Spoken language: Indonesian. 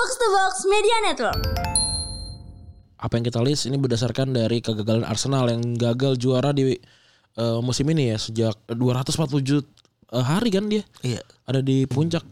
Box to Box Media Network. Apa yang kita list ini berdasarkan dari kegagalan Arsenal yang gagal juara di uh, musim ini ya sejak 247 eh, hari kan dia Iya. ada di puncak